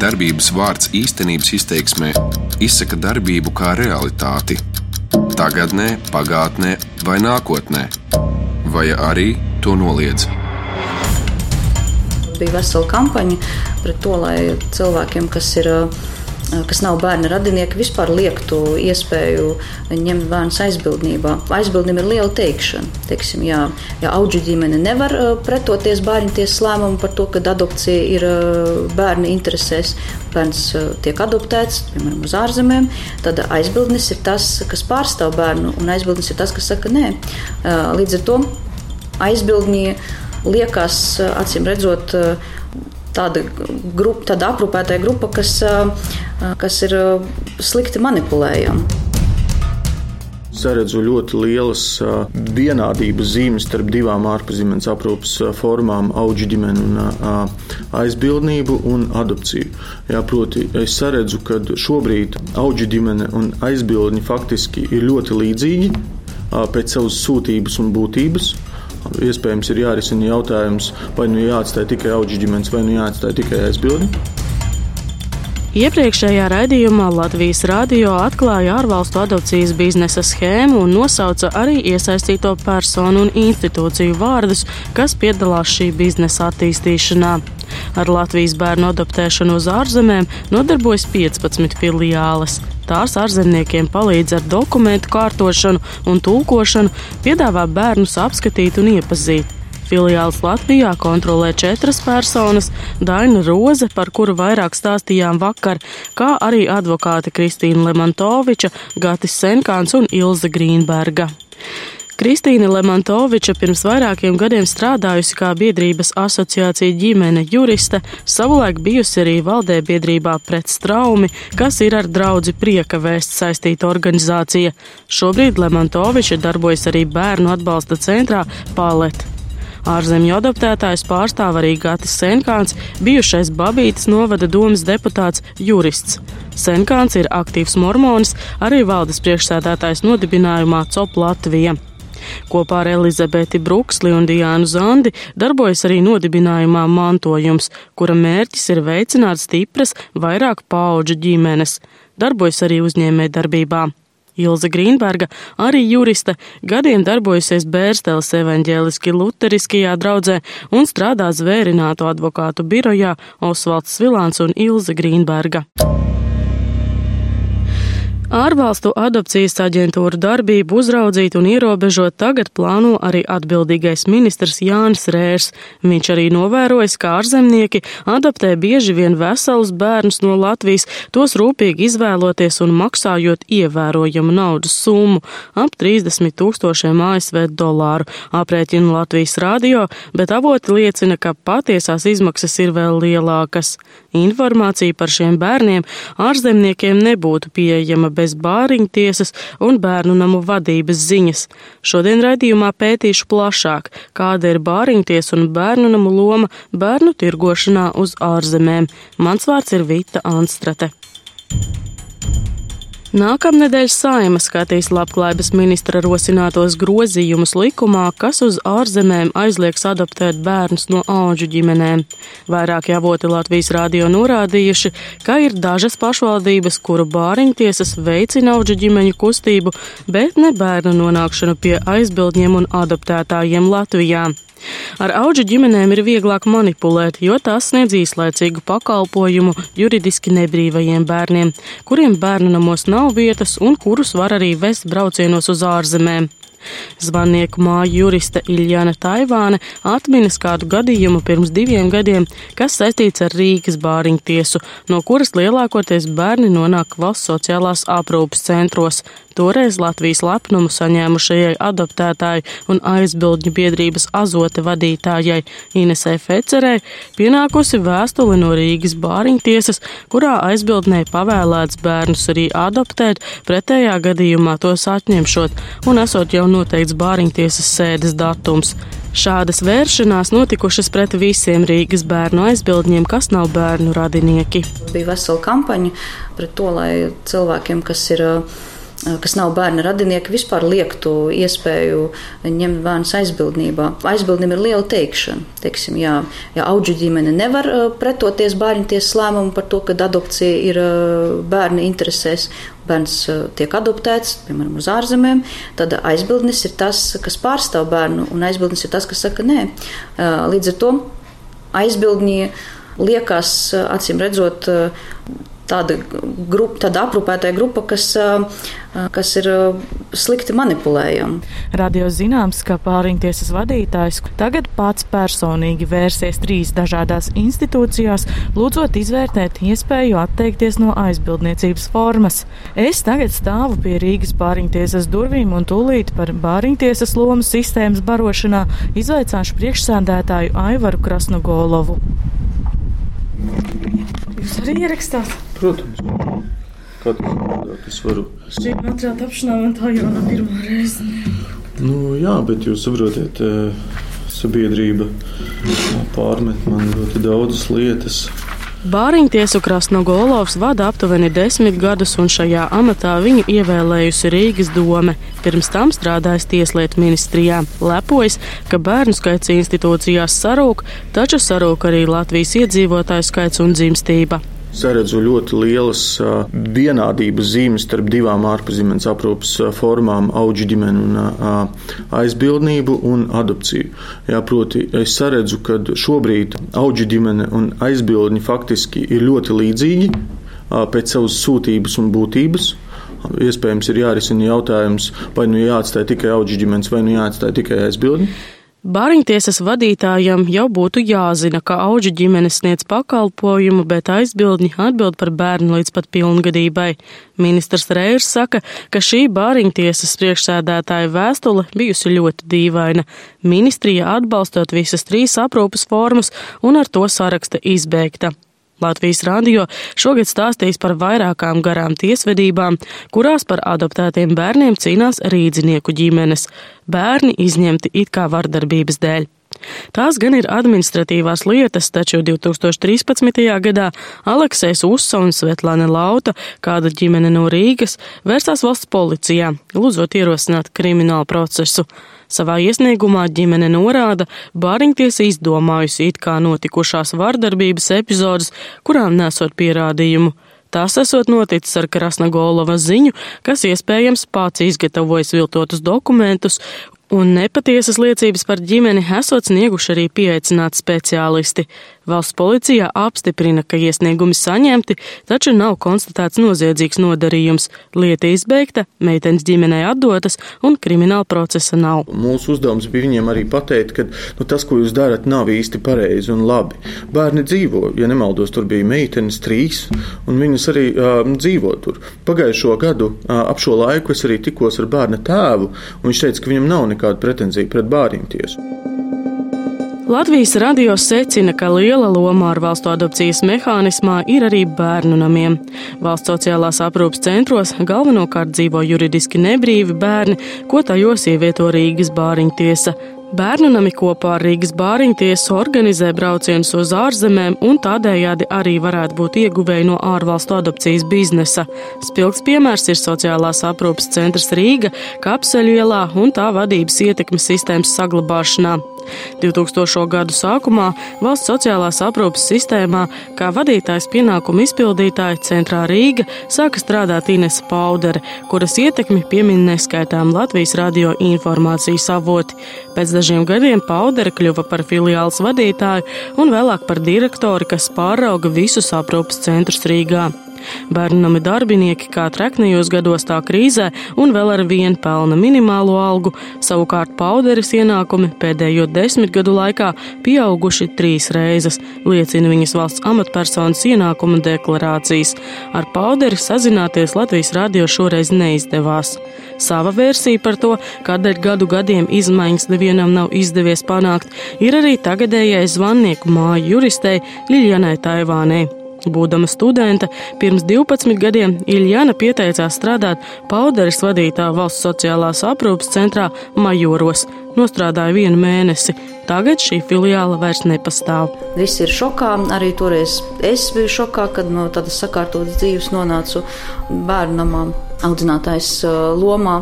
darbības vārds īstenības izteiksmē izsaka darbību kā realitāti - tagadnē, pagātnē vai nākotnē, vai arī to noliedz. Bija vesela kampaņa pret to, lai cilvēkiem, kas ir kas nav bērna radinieki, vispār liektu iespēju ņemt bērnu aizbildnībā. Aizbildnība ir liela teikšana. Teiksim, jā, ja auģu ģimene nevar pretoties bērnu tiesas lēmumu par to, ka adopcija ir bērnu interesēs, bērns tiek adoptēts, piemēram, uz ārzemēm, tad aizbildnis ir tas, kas pārstāv bērnu, un aizbildnis ir tas, kas saka nē. Līdz ar to aizbildņi liekas, acīm redzot, tāda, grupa, tāda aprūpētāja grupa, kas, kas ir slikti manipulējama saredzu ļoti lielas vienādības zīmes starp divām ārpuszemes aprūpes formām - auģu ģimeni un aizbildnību un adopciju. Jā, proti, es saredzu, ka šobrīd auģu ģimene un aizbildņi faktiski ir ļoti līdzīgi pēc savas sūtības un būtības. Iespējams, ir jārisina jautājums, vai nu jāatstāj tikai auģu ģimenes, vai nu jāatstāj tikai aizbildni. Iepriekšējā raidījumā Latvijas radio atklāja ārvalstu adopcijas biznesa schēmu un nosauca arī iesaistīto personu un institūciju vārdus, kas piedalās šī biznesa attīstīšanā. Ar Latvijas bērnu adoptēšanu uz ārzemēm nodarbojas 15 filiāles. Tās ārzemniekiem palīdz ar dokumentu kārtošanu un tulkošanu, piedāvā bērnus apskatīt un iepazīt. Filiāls Latvijā kontrolē četras personas - Daina Roze, par kuru vairāk stāstījām vakar, kā arī advokāte Kristīna Lemantoviča, Gatis Senkāns un Ilze Grīnberga. Kristīna Lemantoviča pirms vairākiem gadiem strādājusi kā biedrības asociācija ģimene juriste, savulaik bijusi arī valdē biedrībā pret straumi, kas ir ar draudzi prieka vēst saistīta organizācija. Šobrīd Lemantoviča darbojas arī bērnu atbalsta centrā Palet. Ārzemju adoptētājs pārstāv arī Gatis Senkāns, bijušais Babītas novada domas deputāts, jurists. Senkāns ir aktīvs mormonis, arī valdes priekšsēdētājs nodibinājumā COP Latvija. Kopā ar Elizabeti Bruksli un Diānu Zandi darbojas arī nodibinājumā mantojums, kura mērķis ir veicināt stipras, vairāk paudžu ģimenes. Darbojas arī uzņēmē darbībā. Ilza Grīnberga, arī juriste, gadiem darbojusies Bērsteles evaņģēliski luteriskajā draudzē un strādā zvērināto advokātu birojā Osvalds Svilāns un Ilza Grīnberga. Ārvalstu adopcijas aģentūra darbību uzraudzīt un ierobežot tagad plāno arī atbildīgais ministrs Jānis Rērs. Viņš arī novērojis, ka ārzemnieki adoptē bieži vien veselus bērnus no Latvijas, tos rūpīgi izvēloties un maksājot ievērojamu naudas summu - ap 30 tūkstošiem ASV dolāru, aprēķina Latvijas radio, bet avoti liecina, ka patiesās izmaksas ir vēl lielākas. Informācija par šiem bērniem ārzemniekiem nebūtu pieejama bez bāriņtiesas un bērnu namu vadības ziņas. Šodien raidījumā pētīšu plašāk, kāda ir bāriņtiesa un bērnu namu loma bērnu tirgošanā uz ārzemēm. Mans vārds ir Vita Anstrate. Nākamnedēļ saima skatīs labklājības ministra rosinātos grozījumus likumā, kas uz ārzemēm aizliegs adoptēt bērnus no auģu ģimenēm. Vairāki avoti Latvijas rādio norādījuši, ka ir dažas pašvaldības, kuru bāriņtiesas veicina auģu ģimeņu kustību, bet ne bērnu nonākšanu pie aizbildņiem un adoptētājiem Latvijā. Ar auģu ģimenēm ir vieglāk manipulēt, jo tās sniedz īslaicīgu pakalpojumu juridiski nebrīvajiem bērniem, kuriem bērnu namos nav vietas un kurus var arī vest braucienos uz ārzemēm. Zvannieku māju juriste Iljana Taivāne atminas kādu gadījumu pirms diviem gadiem, kas saistīts ar Rīgas bāriņu tiesu, no kuras lielākoties bērni nonāk valsts sociālās aprūpas centros. Toreiz Latvijas lepnumu saņēmušajai adoptētāju un aizbildņu biedrības azote vadītājai Inesē Fecerē pienākusi vēstule no Rīgas bāriņtiesas, kurā aizbildnē pavēlēts bērnus arī adoptēt, pretējā gadījumā tos atņemšot un esot jau noteikts bāriņtiesas sēdes datums. Šādas vēršanās notikušas pret visiem Rīgas bērnu aizbildņiem, kas nav bērnu radinieki. Bija vesela kampaņa pret to, lai cilvēkiem, kas ir uh, kas nav bērna radinieki, vispār liektu iespēju ņemt bērnus aizbildnībā. Aizbildnim ir liela teikšana. Teiksim, jā, ja auģu ģimene nevar pretoties bērnu tiesas lēmumu par to, ka adopcija ir bērna interesēs, bērns tiek adoptēts, piemēram, uz ārzemēm, tad aizbildnis ir tas, kas pārstāv bērnu, un aizbildnis ir tas, kas saka nē. Līdz ar to aizbildņi liekas, acīm redzot, tāda, grupa, tāda aprūpētāja grupa, kas, kas ir slikti manipulējama. Radio zināms, ka pāriņtiesas vadītājs tagad pats personīgi vērsies trīs dažādās institūcijās, lūdzot izvērtēt iespēju atteikties no aizbildniecības formas. Es tagad stāvu pie Rīgas pāriņtiesas durvīm un tūlīt par pāriņtiesas lomu sistēmas barošanā izvaicāšu priekšsēdētāju Aivaru Krasnogolovu. Jūs arī ierakstāt? Protams. Kā tas varu? Šī materiāla tapšanā man tā jau nav pirmā reize. Nu, jā, bet jūs saprotiet, sabiedrība pārmet man ļoti daudzas lietas. Bāriņtiesu Krasnogolovs vada aptuveni desmit gadus, un šajā amatā viņu ievēlējusi Rīgas dome. Pirms tam strādājis Tieslietu ministrijā. Lepojas, ka bērnu skaits institūcijās sarūk, taču sarūk arī Latvijas iedzīvotāju skaits un dzimstība saredzu ļoti lielas vienādības zīmes starp divām ārpuszemes aprūpas formām - auģu ģimeni un aizbildnību un adopciju. Jā, proti, es saredzu, ka šobrīd auģu ģimene un aizbildņi faktiski ir ļoti līdzīgi pēc savas sūtības un būtības. Iespējams, ir jārisina jautājums, vai nu jāatstāj tikai auģu ģimenes, vai nu jāatstāj tikai aizbildņi. Bāriņtiesas vadītājam jau būtu jāzina, ka auģu ģimenes sniedz pakalpojumu, bet aizbildņi atbild par bērnu līdz pat pilngadībai. Ministrs Reirs saka, ka šī bāriņtiesas priekšsēdētāja vēstule bijusi ļoti dīvaina. Ministrija atbalstot visas trīs aprūpas formas un ar to saraksta izbeigta. Latvijas radio šogad stāstīs par vairākām garām tiesvedībām, kurās par adoptētiem bērniem cīnās rīdzinieku ģimenes. Bērni izņemti it kā vardarbības dēļ. Tās gan ir administratīvās lietas, taču 2013. gadā Aleksējs Ussa un Svetlana Lauta, kāda ģimene no Rīgas, vērsās valsts policijā, lūdzot ierosināt kriminālu procesu. Savā iesniegumā ģimene norāda, Bāriņtiesa izdomājusi it kā notikušās vardarbības epizodes, kurām nesot pierādījumu. Tas esot noticis ar Krasnagolova ziņu, kas iespējams pats izgatavojis viltotus dokumentus un nepatiesas liecības par ģimeni esot snieguši arī pieaicināti speciālisti. Valsts policijā apstiprina, ka iesniegumi saņemti, taču nav konstatēts noziedzīgs nodarījums. Lieta izbeigta, meitenes ģimenei atdotas un krimināla procesa nav. Mūsu uzdevums bija viņiem arī pateikt, ka nu, tas, ko jūs darat, nav īsti pareizi un labi. Bērni dzīvo, ja nemaldos, tur bija meitenes trīs, un viņas arī uh, dzīvo tur. Pagājušo gadu uh, ap šo laiku es arī tikos ar bērna tēvu, un viņš teica, ka viņam nav nekāda pretenzija pret bāriņu tiesu. Latvijas radio secina, ka liela loma ārvalstu adopcijas mehānismā ir arī bērnu namiem. Valsts sociālās aprūpas centros galvenokārt dzīvo juridiski nebrīvi bērni, ko tajos ievieto Rīgas bāriņtiesa. Bērnu nami kopā ar Rīgas bāriņtiesu organizē braucienus uz ārzemēm un tādējādi arī varētu būt ieguvēji no ārvalstu adopcijas biznesa. Spilgs piemērs ir sociālās aprūpas centrs Rīga, Kapseļu ielā un tā vadības ietekmes sistēmas saglabāšanā. 2000. gadu sākumā valsts sociālās aprūpas sistēmā kā vadītājs pienākumu izpildītāja centrā Rīga sāka strādāt Inesa Paudere, kuras ietekmi piemin neskaitām Latvijas radio informācijas avoti. Pēc dažiem gadiem Paudere kļuva par filiāls vadītāju un vēlāk par direktori, kas pārauga visus aprūpas centrus Rīgā. Bērnami darbinieki kā treknajos gados tā krīzē un vēl ar vienu pelna minimālo algu, savukārt pauderis ienākumi pēdējo desmit gadu laikā pieauguši trīs reizes, liecina viņas valsts amatpersonas ienākuma deklarācijas. Ar pauderi sazināties Latvijas radio šoreiz neizdevās. Sava versija par to, kādēļ gadu gadiem izmaiņas nevienam nav izdevies panākt, ir arī tagadējai zvannieku māju juristei Liljanai Taivānei. Būdama studente, pirms 12 gadiem Iljana pieteicās strādāt Pauderis vadītā valsts sociālās aprūpas centrā Majoros. Nostrādāja vienu mēnesi. Tagad šī filiāla vairs nepastāv. Visi ir šokā. Arī toreiz es biju šokā, kad no tādas sakārtotas dzīves nonācu bērnamā. audzinātājs lomā.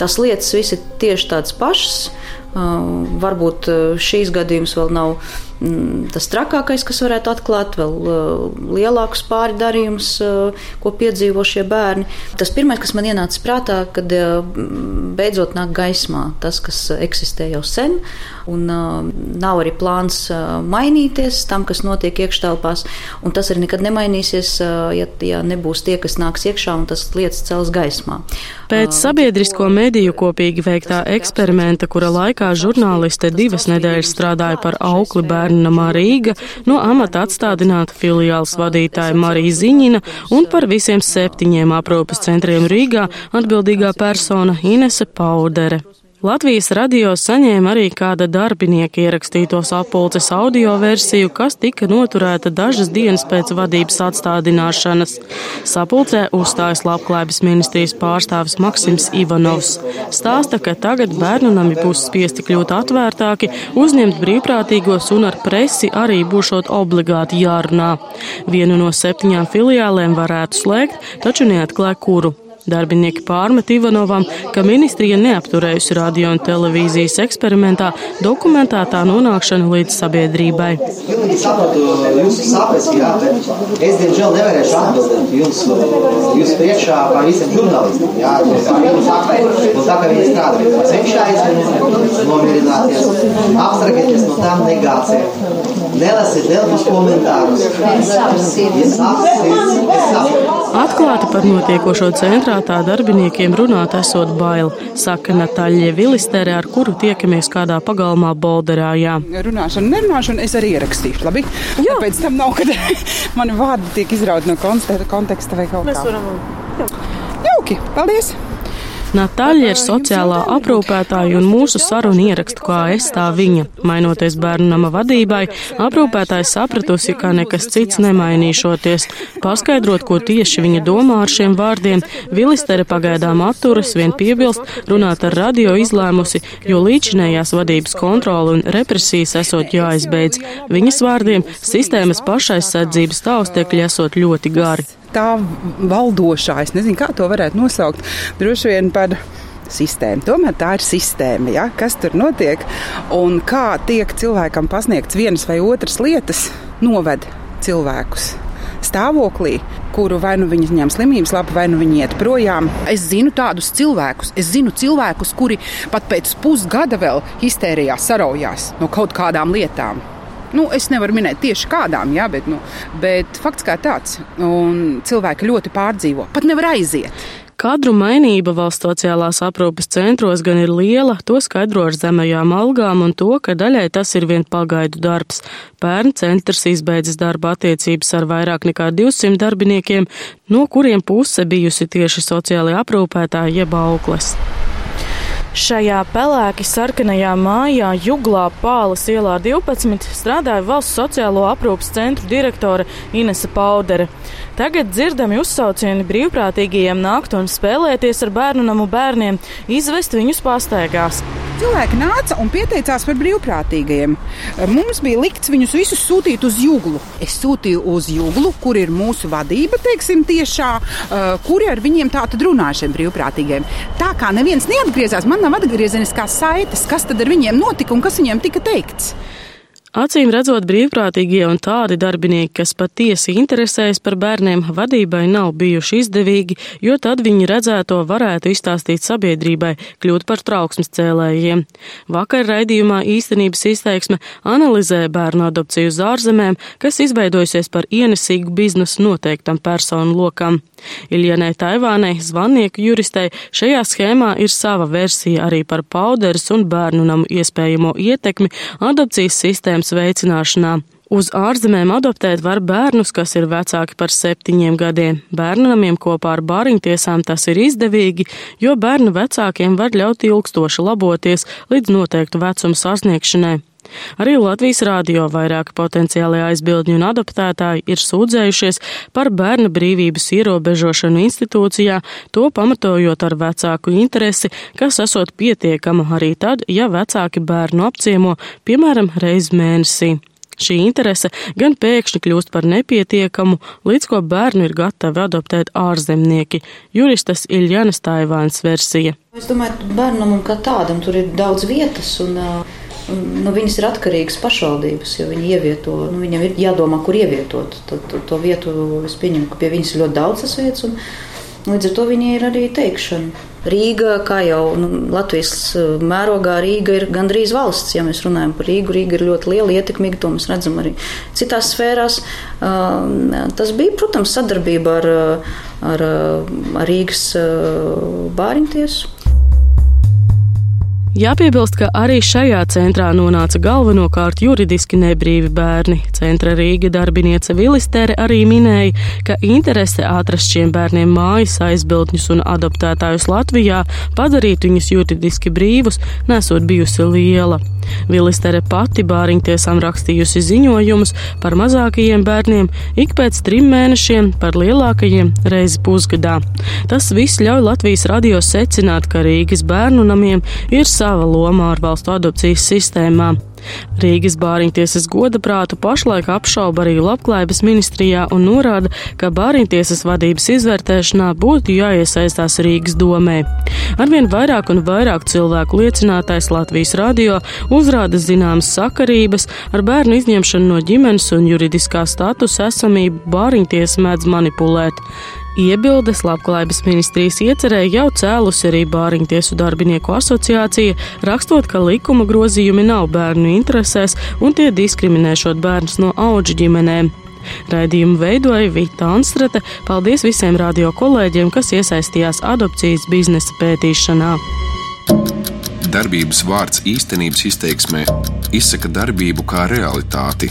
Tas lietas visi tieši tādas pašas. Varbūt šīs gadījums vēl nav tas trakākais, kas varētu atklāt vēl uh, lielākus pārdarījumus, uh, ko piedzīvo šie bērni. Tas pirmais, kas man ienāca prātā, kad uh, beidzot nāk gaismā tas, kas eksistē jau sen, un nav arī plāns mainīties tam, kas notiek iekštelpās, un tas arī nekad nemainīsies, ja, ja nebūs tie, kas nāks iekšā un tas lietas cels gaismā. Pēc sabiedrisko mediju kopīgi veiktā eksperimenta, kura laikā žurnāliste divas nedēļas strādāja par aukli bērnu, bērnu namā Rīga no amata atstādināta filiāls vadītāja Marija Ziņina un par visiem septiņiem aprūpes centriem Rīgā atbildīgā persona Inese Paudere. Latvijas radio saņēma arī kāda darbinieka ierakstītos apulces audio versiju, kas tika noturēta dažas dienas pēc vadības atstādināšanas. Sapulcē uzstājas Labklājības ministrijas pārstāvis Maksims Ivanovs. Stāsta, ka tagad bērnu nami būs spiesti kļūt atvērtāki, uzņemt brīvprātīgos un ar presi arī būšot obligāti jārunā. Vienu no septiņām filiālēm varētu slēgt, taču neatklāja kuru. Darbinieki pārmet Ivanovam, ka ministrija neapturējusi radio un televīzijas eksperimentā dokumentētā nonākšanu līdz sabiedrībai. Es, diemžēl, nevarēšu atbildēt jums, jūs priekšā par visiem žurnālistiem, jā, jums un tā kā viņi strādā, cenšais nomierināties, abstragēties no tām negācijām. Nelasiet delfus komentārus. Atklāti par notiekošo centrā tā darbiniekiem runāt esot bail, saka Natāļa Vilistere, ar kuru tiekamies kādā pagalmā Bolderājā. Runāšana, nerunāšana es arī ierakstīšu, labi? Jā. Pēc tam nav, kad mani vārdi tiek izrauti no konteksta vai kaut kā. Mēs varam. Jauki, paldies! Natāļa ir sociālā aprūpētāja un mūsu sarunu ierakstu kā es tā viņa. Mainoties bērnu nama vadībai, aprūpētājs sapratusi, ka nekas cits nemainīšoties. Paskaidrot, ko tieši viņa domā ar šiem vārdiem, Vilistere pagaidām atturas, vien piebilst, runāt ar radio izlēmusi, jo līdzinējās vadības kontrola un represijas esot jāizbeidz. Viņas vārdiem sistēmas pašaizsardzības taustekļi esot ļoti gari tā valdošā, es nezinu, kā to varētu nosaukt, droši vien par sistēmu. Tomēr tā ir sistēma, ja? kas tur notiek un kā tiek cilvēkam pasniegts vienas vai otras lietas, noved cilvēkus stāvoklī, kuru vai nu viņi ņem slimības lapu, vai nu viņi iet projām. Es zinu tādus cilvēkus, es zinu cilvēkus, kuri pat pēc pusgada vēl histērijā saraujās no kaut kādām lietām. Nu, es nevaru minēt tieši kādām, jā, bet, nu, bet fakts kā tāds. Cilvēki ļoti pārdzīvo. Pat nevar aiziet. Kadru mainība valsts sociālās aprūpes centros gan ir liela, to skaidro ar zemajām algām un to, ka daļai tas ir vien pagaidu darbs. Pērn centrs izbeidzis darba attiecības ar vairāk nekā 200 darbiniekiem, no kuriem puse bijusi tieši sociālai aprūpētāji jeb aukles. Šajā pelēki sarkanajā mājā, Juglā Pāles ielā 12, strādāja valsts sociālo aprūpas centru direktore Inese Paudere. Tagad dzirdami uzsaucieni brīvprātīgajiem nākt un spēlēties ar bērnu namu bērniem, izvest viņus pastaigās. Cilvēki nāca un pieteicās par brīvprātīgajiem. Mums bija likts viņus visus sūtīt uz jūglu. Es sūtīju uz jūglu, kur ir mūsu vadība, teiksim, tiešā, uh, kuri ar viņiem tā tad runāja šiem brīvprātīgajiem. Tā kā neviens neatgriezās, man nav atgriezeniskās saites, kas tad ar viņiem notika un kas viņiem tika teikts. Acīm redzot, brīvprātīgie un tādi darbinieki, kas patiesi interesējas par bērniem, vadībai nav bijuši izdevīgi, jo tad viņi redzēto varētu izstāstīt sabiedrībai, kļūt par trauksmes cēlējiem. Vakar raidījumā īstenības izteiksme analizē bērnu adopciju uz ārzemēm, kas izveidojusies par ienesīgu biznesu noteiktam personu lokam. Iljanai Taivānei, zvannieku juristei, šajā schēmā ir sava versija arī par pauderes un bērnu namu iespējamo ietekmi adopcijas sistēmas bērnības veicināšanā. Uz ārzemēm adoptēt var bērnus, kas ir vecāki par septiņiem gadiem. Bērnamiem kopā ar bāriņtiesām tas ir izdevīgi, jo bērnu vecākiem var ļaut ilgstoši laboties līdz noteiktu vecumu sasniegšanai. Arī Latvijas rādio vairāki potenciāli aizbildņi un adoptētāji ir sūdzējušies par bērna brīvības ierobežošanu institūcijā, to pamatojot ar vecāku interesi, kas esot pietiekama arī tad, ja vecāki bērnu apciemo, piemēram, reiz mēnesī. Šī interese gan pēkšņi kļūst par nepietiekamu, līdz ko bērnu ir gatavi adoptēt ārzemnieki. Juristas Iljana Staivāns versija. Es domāju, bērnam kā tādam tur ir daudz vietas. Un, Nu, viņas ir atkarīgas pašvaldības, jo viņi ievieto, nu, viņam ir jādomā, kur ievietot. Tad, to, to vietu es pieņemu, ka pie viņas ir ļoti daudz tas vietas, un līdz ar to viņai ir arī teikšana. Rīga, kā jau nu, Latvijas eh, mērogā, Rīga ir gandrīz valsts. Ja mēs runājam par Rīgu, Rīga ir ļoti liela, ietekmīga. To mēs redzam arī citās sfērās. Eh, tas bija, protams, sadarbība ar, ar, ar Rīgas eh, bāriņtiesu. Jāpiebilst, ka arī šajā centrā nonāca galvenokārt juridiski nebrīvi bērni. Centra Rīga darbiniece Vilistere arī minēja, ka interese atrast šiem bērniem mājas aizbildņus un adoptētājus Latvijā padarīt viņus juridiski brīvus nesot bijusi liela. Vilistere pati bāriņtiesām rakstījusi ziņojumus par mazākajiem bērniem ik pēc trim mēnešiem, par lielākajiem reizi pusgadā. Tas viss ļauj Latvijas radio secināt, ka Rīgas bērnu namiem ir savs sava loma ārvalstu adopcijas sistēmā. Rīgas bāriņtiesas goda prātu pašlaik apšauba arī Labklājības ministrijā un norāda, ka bāriņtiesas vadības izvērtēšanā būtu jāiesaistās Rīgas domē. Arvien vairāk un vairāk cilvēku liecinātais Latvijas radio uzrāda zināmas sakarības ar bērnu izņemšanu no ģimenes un juridiskā statusa esamību bāriņtiesa mēdz manipulēt. Iebildes Labklājības ministrijas iecerēja jau cēlusi arī Bāriņtiesu darbinieku asociācija, rakstot, ka likuma grozījumi nav bērnu interesēs un tie diskriminēšot bērnus no auģu ģimenēm. Raidījumu veidoja Vita Anstrate. Paldies visiem radio kolēģiem, kas iesaistījās adopcijas biznesa pētīšanā. Darbības vārds īstenības izteiksmē izsaka darbību kā realitāti.